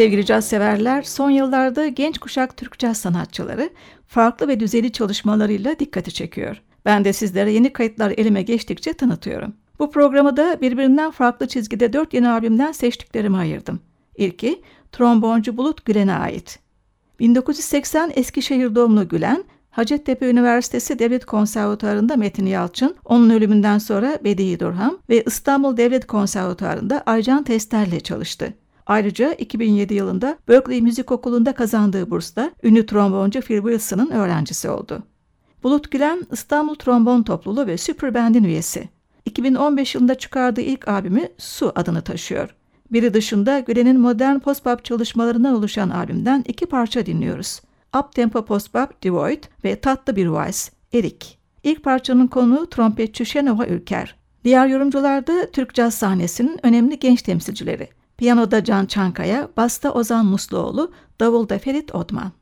Sevgili caz severler, son yıllarda genç kuşak Türk caz sanatçıları farklı ve düzeyli çalışmalarıyla dikkati çekiyor. Ben de sizlere yeni kayıtlar elime geçtikçe tanıtıyorum. Bu programı da birbirinden farklı çizgide dört yeni albümden seçtiklerimi ayırdım. İlki tromboncu Bulut Gülen'e ait. 1980 Eskişehir doğumlu Gülen, Hacettepe Üniversitesi Devlet Konservatuarı'nda Metin Yalçın, onun ölümünden sonra Bediye Durham ve İstanbul Devlet Konservatuarı'nda Aycan Tester'le çalıştı. Ayrıca 2007 yılında Berkeley Müzik Okulu'nda kazandığı bursla ünlü tromboncu Phil Wilson'ın öğrencisi oldu. Bulut Gülen İstanbul Trombon Topluluğu ve Super Band'in üyesi. 2015 yılında çıkardığı ilk albümü Su adını taşıyor. Biri dışında Gülen'in modern post-pop çalışmalarından oluşan albümden iki parça dinliyoruz. Uptempo post-pop Devoid ve Tatlı Bir Vals Erik. İlk parçanın konuğu trompetçi Şenova Ülker. Diğer yorumcular da Türk caz sahnesinin önemli genç temsilcileri. Piyanoda Can Çankaya, basta Ozan Musluoğlu, davulda Ferit Odman.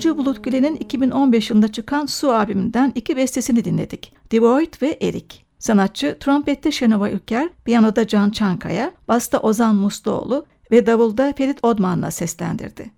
Tromboncu Bulut Gülen'in 2015 yılında çıkan Su albümünden iki bestesini dinledik. Devoid ve Erik. Sanatçı trompette Şenova Ülker, piyanoda Can Çankaya, basta Ozan Musluoğlu ve davulda Ferit Odman'la seslendirdi.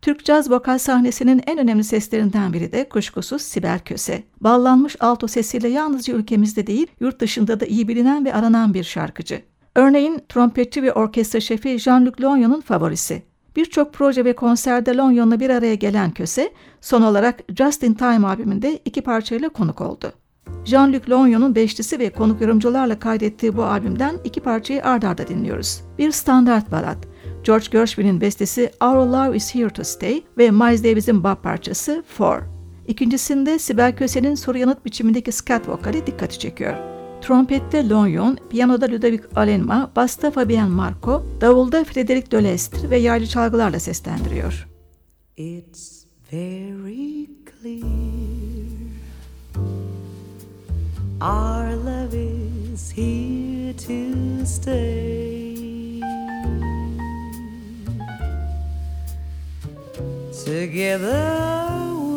Türk caz vokal sahnesinin en önemli seslerinden biri de kuşkusuz Sibel Köse. Ballanmış alto sesiyle yalnızca ülkemizde değil, yurt dışında da iyi bilinen ve aranan bir şarkıcı. Örneğin trompetçi ve orkestra şefi Jean-Luc Lonyon'un favorisi. Birçok proje ve konserde Lonyon'la bir araya gelen Köse, son olarak Just in Time albümünde iki parçayla konuk oldu. Jean-Luc Lonyon'un beşlisi ve konuk yorumcularla kaydettiği bu albümden iki parçayı ard arda dinliyoruz. Bir standart balat, George Gershwin'in bestesi Our Love Is Here To Stay ve Miles Davis'in bab parçası For. İkincisinde Sibel Köse'nin soru yanıt biçimindeki scat vokali dikkati çekiyor. Trompette Lonyon, piyanoda Ludovic Alenma, basta Fabien Marco, davulda Frederic Dolestre ve yaylı çalgılarla seslendiriyor. It's very clear Our love is here to stay. Together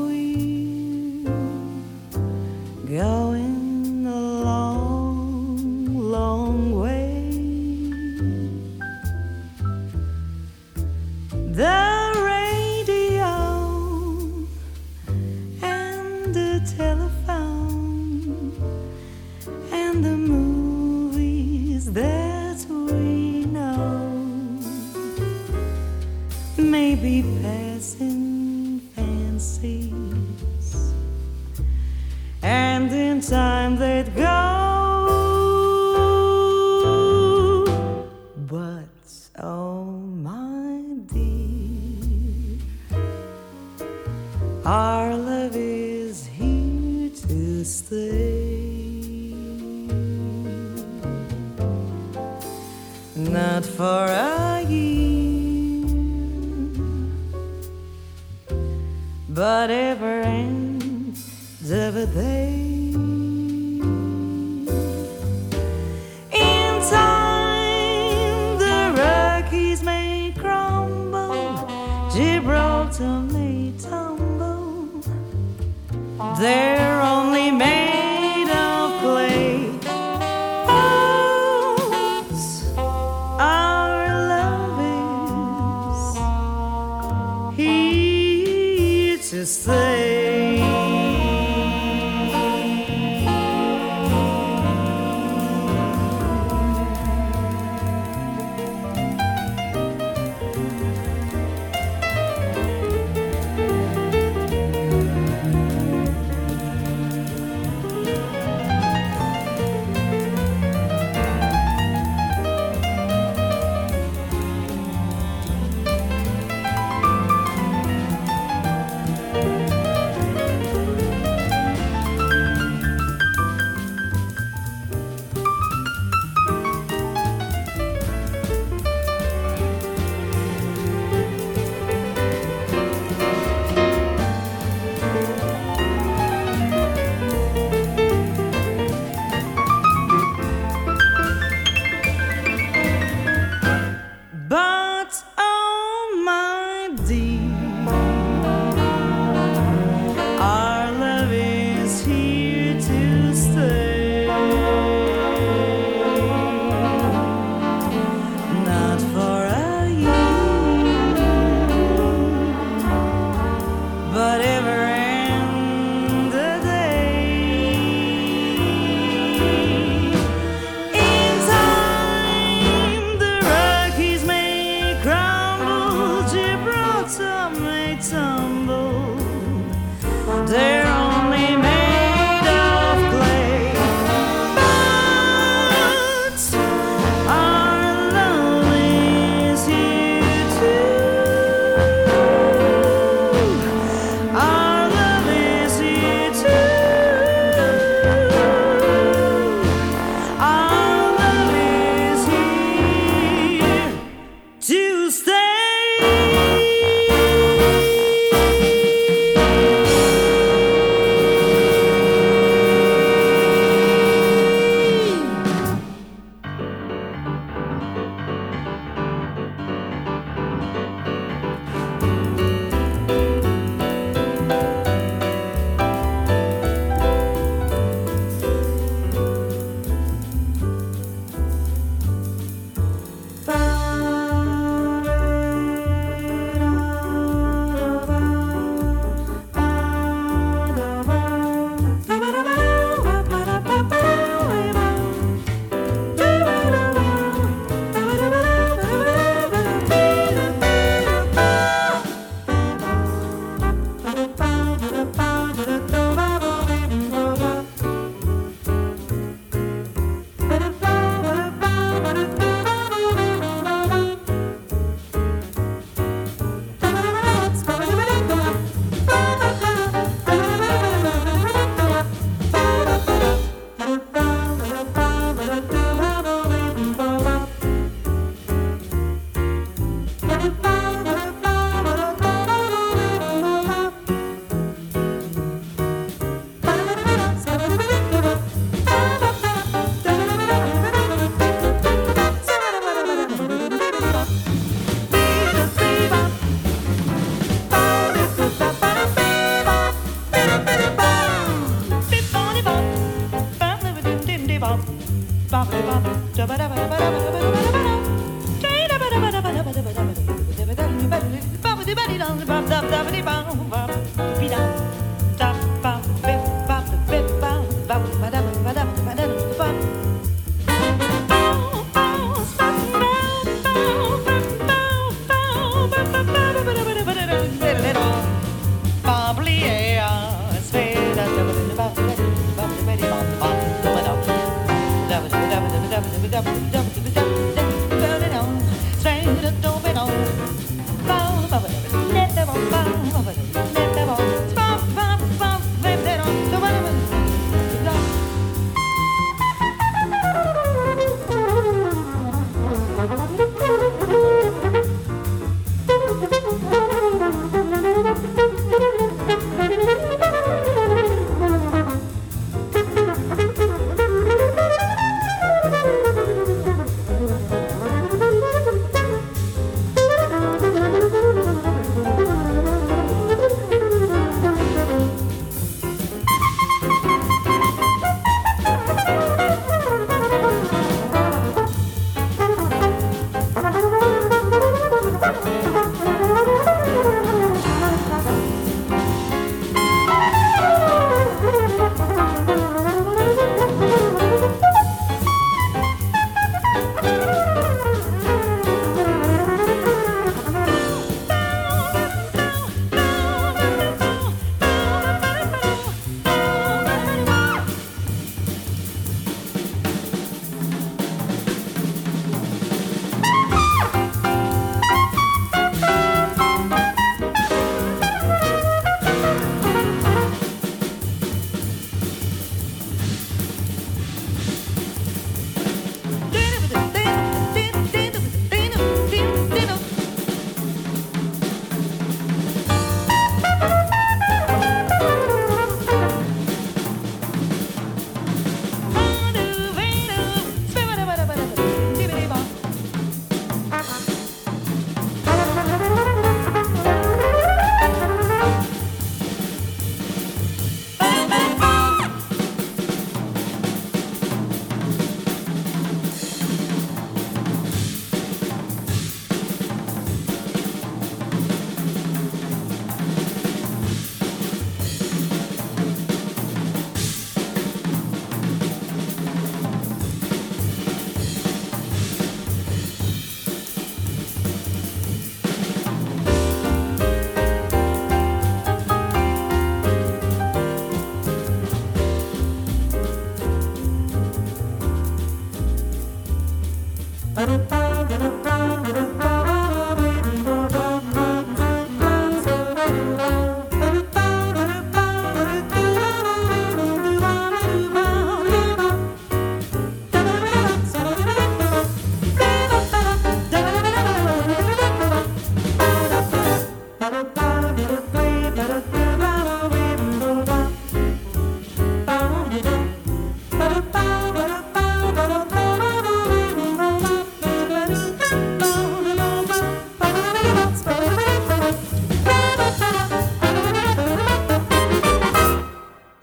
we're going long way. The radio and the telephone and the movies that we know may be passing fancies, and in time they'd go.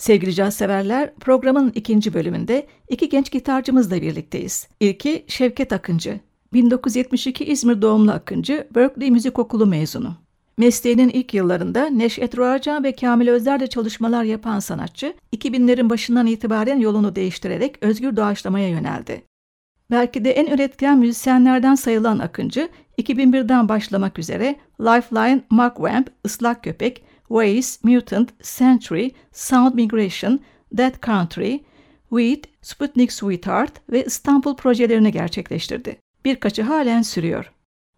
Sevgili caz severler, programın ikinci bölümünde iki genç gitarcımızla birlikteyiz. İlki Şevket Akıncı. 1972 İzmir doğumlu Akıncı, Berkeley Müzik Okulu mezunu. Mesleğinin ilk yıllarında Neşet Ruacan ve Kamil Özler'le çalışmalar yapan sanatçı, 2000'lerin başından itibaren yolunu değiştirerek özgür doğaçlamaya yöneldi. Belki de en üretken müzisyenlerden sayılan Akıncı, 2001'den başlamak üzere Lifeline, Mark Wamp, Islak Köpek, Waze, Mutant, Century, Sound Migration, Dead Country, Weed, Sputnik Sweetheart ve İstanbul projelerini gerçekleştirdi. Birkaçı halen sürüyor.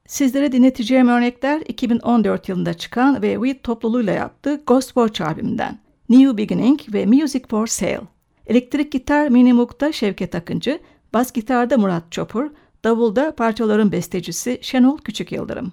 Sizlere dinleteceğim örnekler 2014 yılında çıkan ve Weed topluluğuyla yaptığı Ghost Watch albümünden. New Beginning ve Music for Sale. Elektrik gitar Minimuk'ta Şevket Akıncı, bas gitarda Murat Çopur, davulda parçaların bestecisi Şenol Küçük Yıldırım.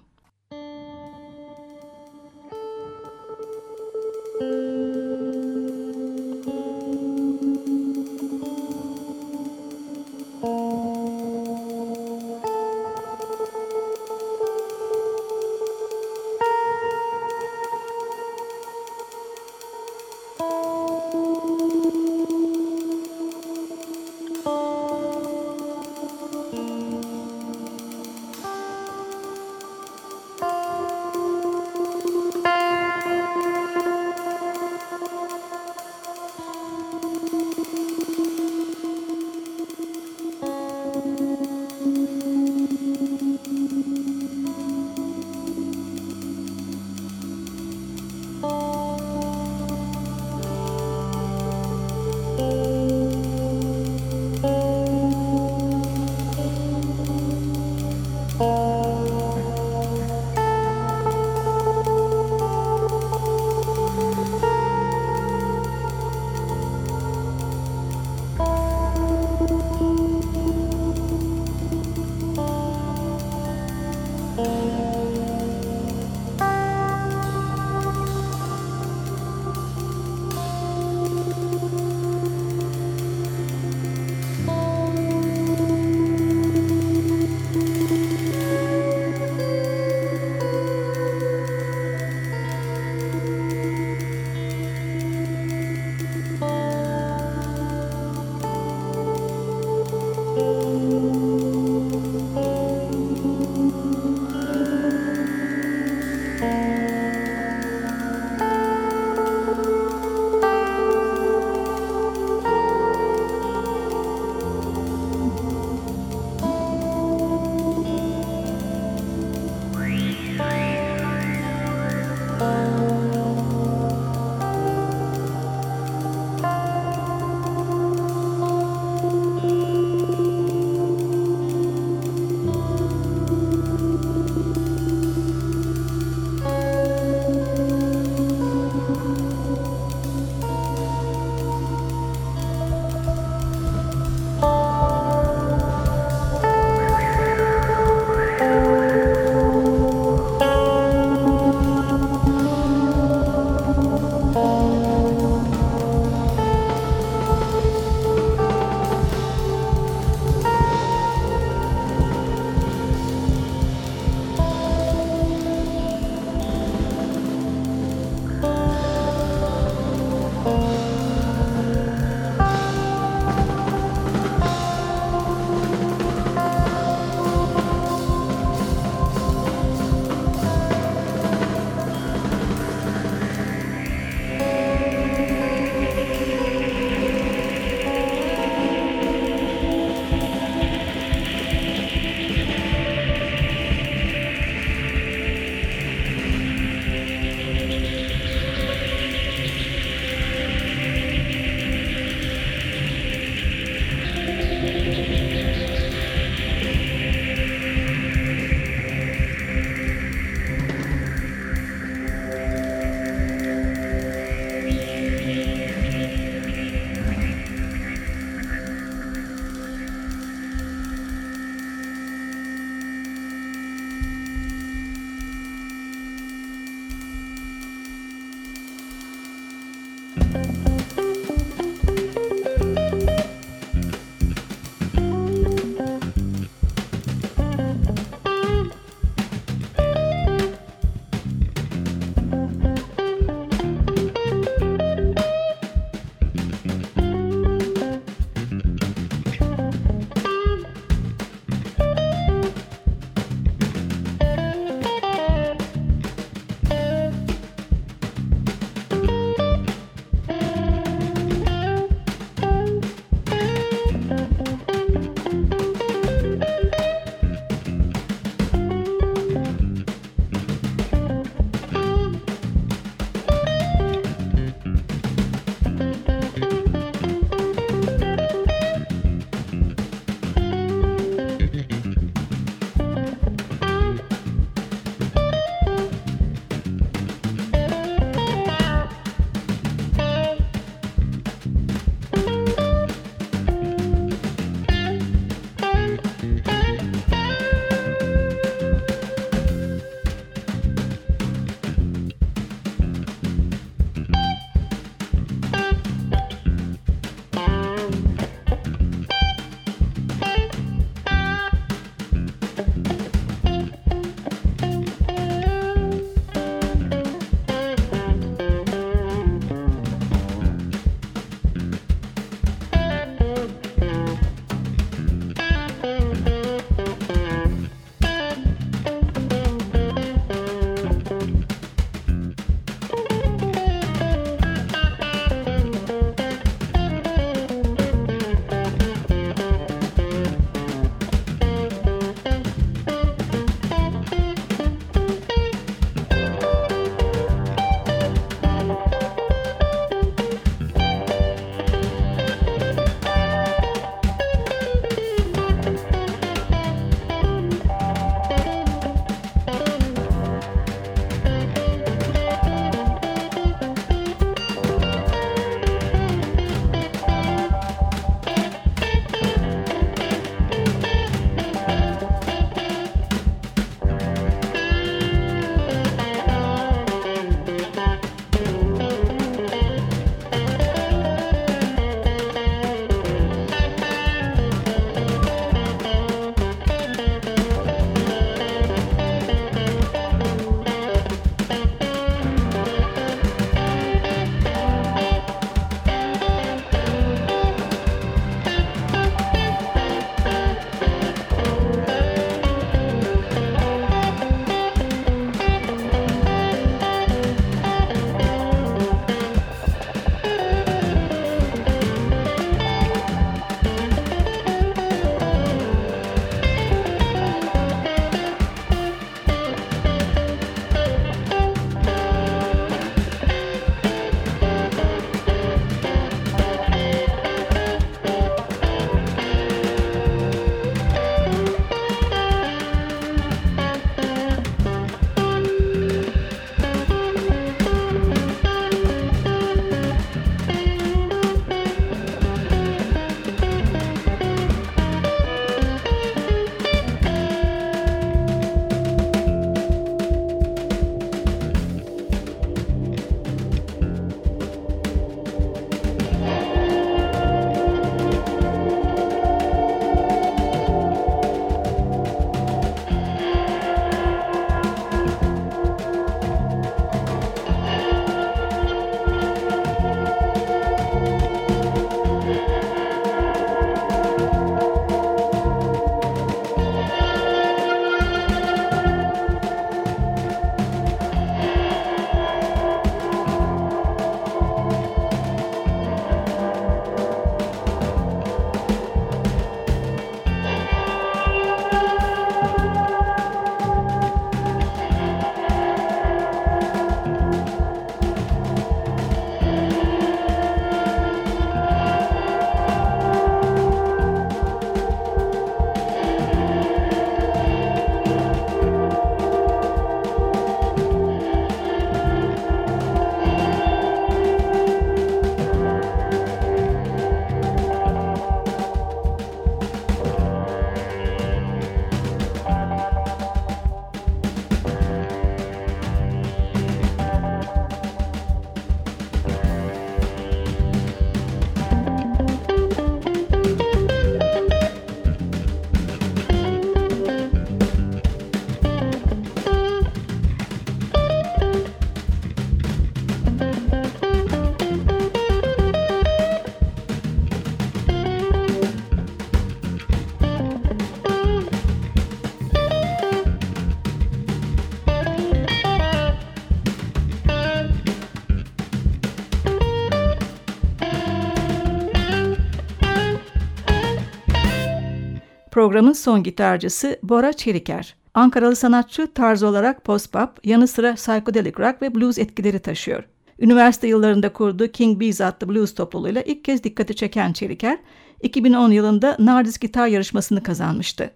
Programın son gitarcısı Bora Çeliker. Ankaralı sanatçı tarz olarak post-pop, yanı sıra psychedelic rock ve blues etkileri taşıyor. Üniversite yıllarında kurduğu King Bees adlı blues topluluğuyla ilk kez dikkati çeken Çeliker, 2010 yılında Nardis Gitar Yarışması'nı kazanmıştı.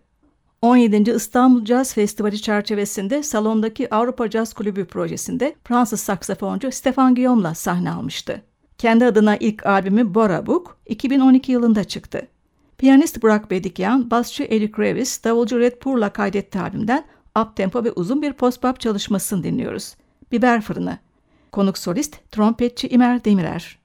17. İstanbul Jazz Festivali çerçevesinde salondaki Avrupa Jazz Kulübü projesinde Fransız saksafoncu Stefan Guillaume'la sahne almıştı. Kendi adına ilk albümü Bora Book 2012 yılında çıktı. Piyanist Burak Bedikyan, basçı Eric Revis, davulcu Red Poor'la kaydettiği albümden uptempo ve uzun bir post-bop çalışmasını dinliyoruz. Biber Fırını. Konuk solist trompetçi İmer Demirer.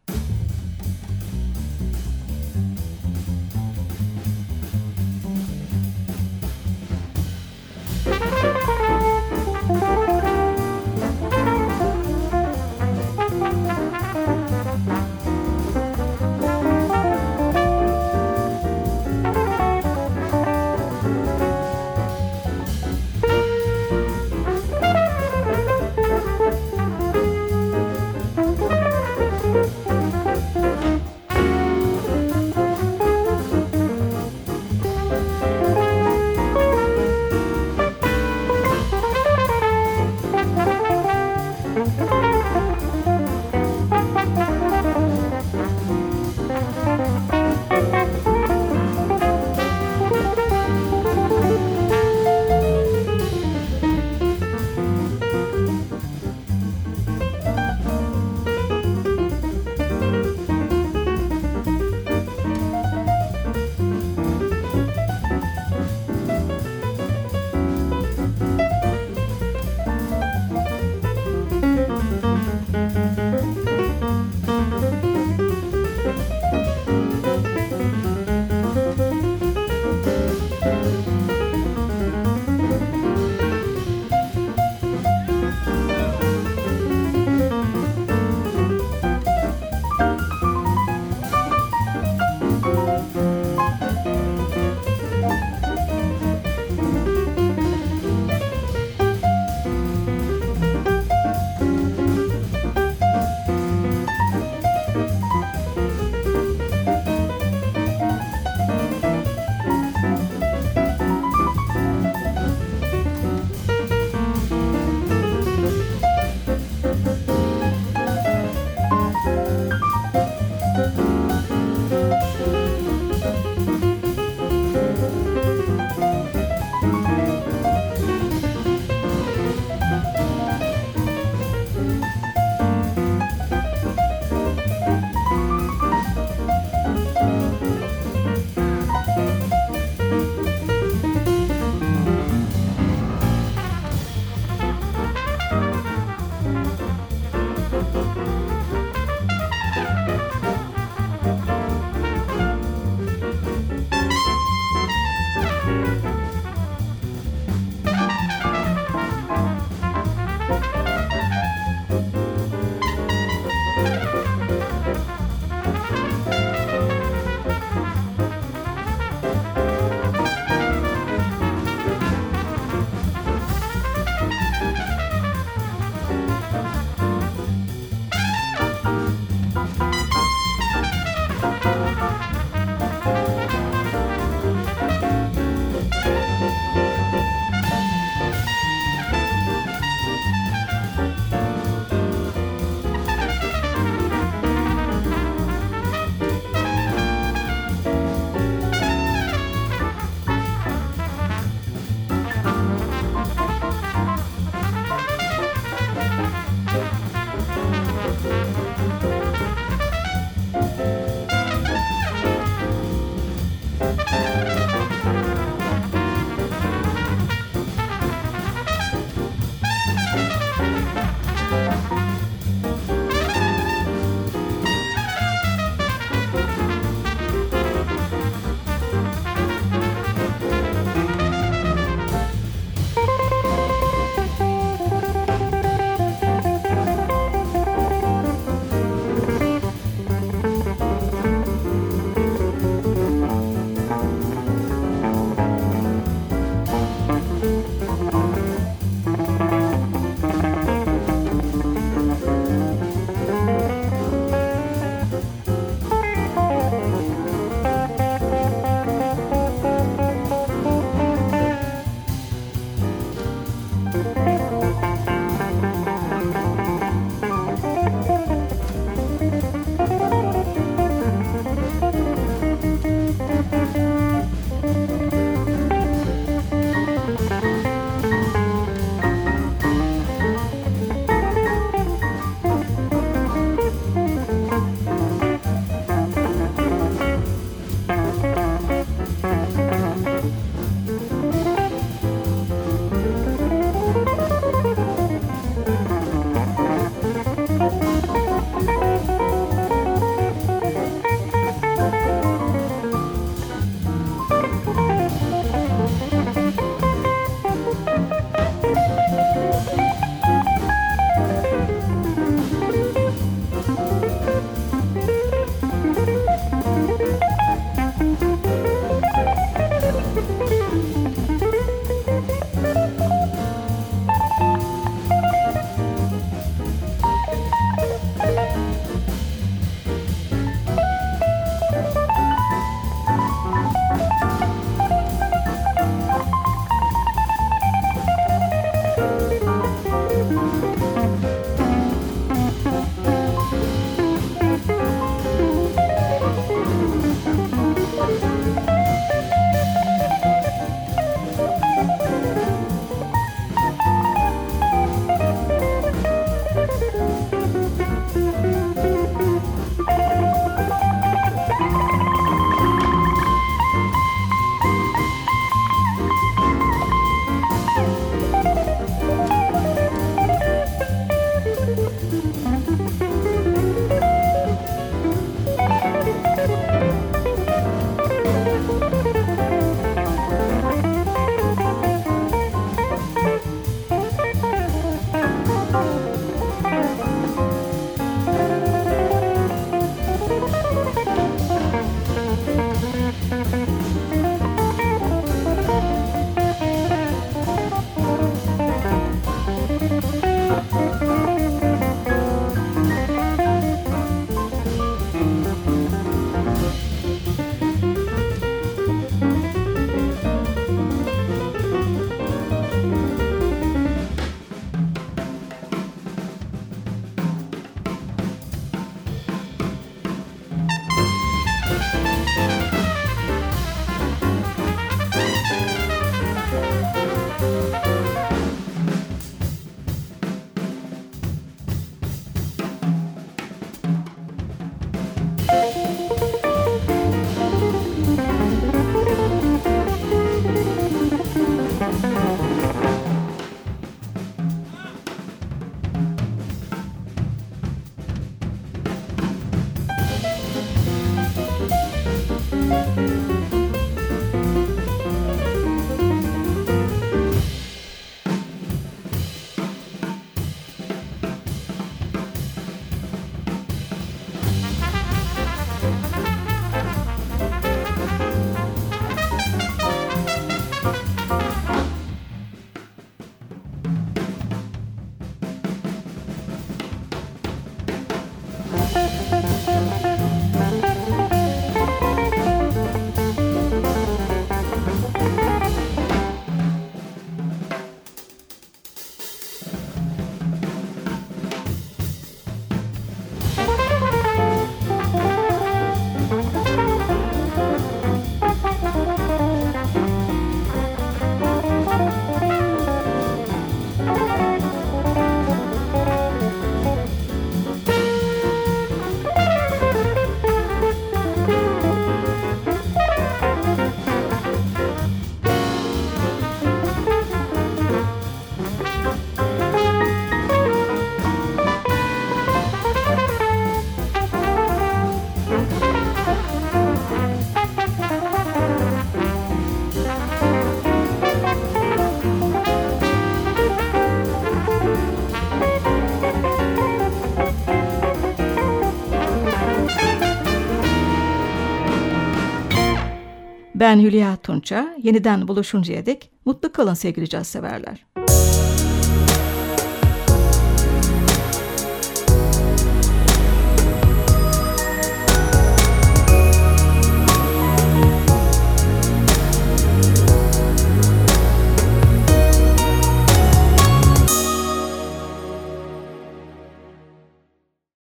Ben Hülya Tunça. Yeniden buluşuncaya dek mutlu kalın sevgili caz severler.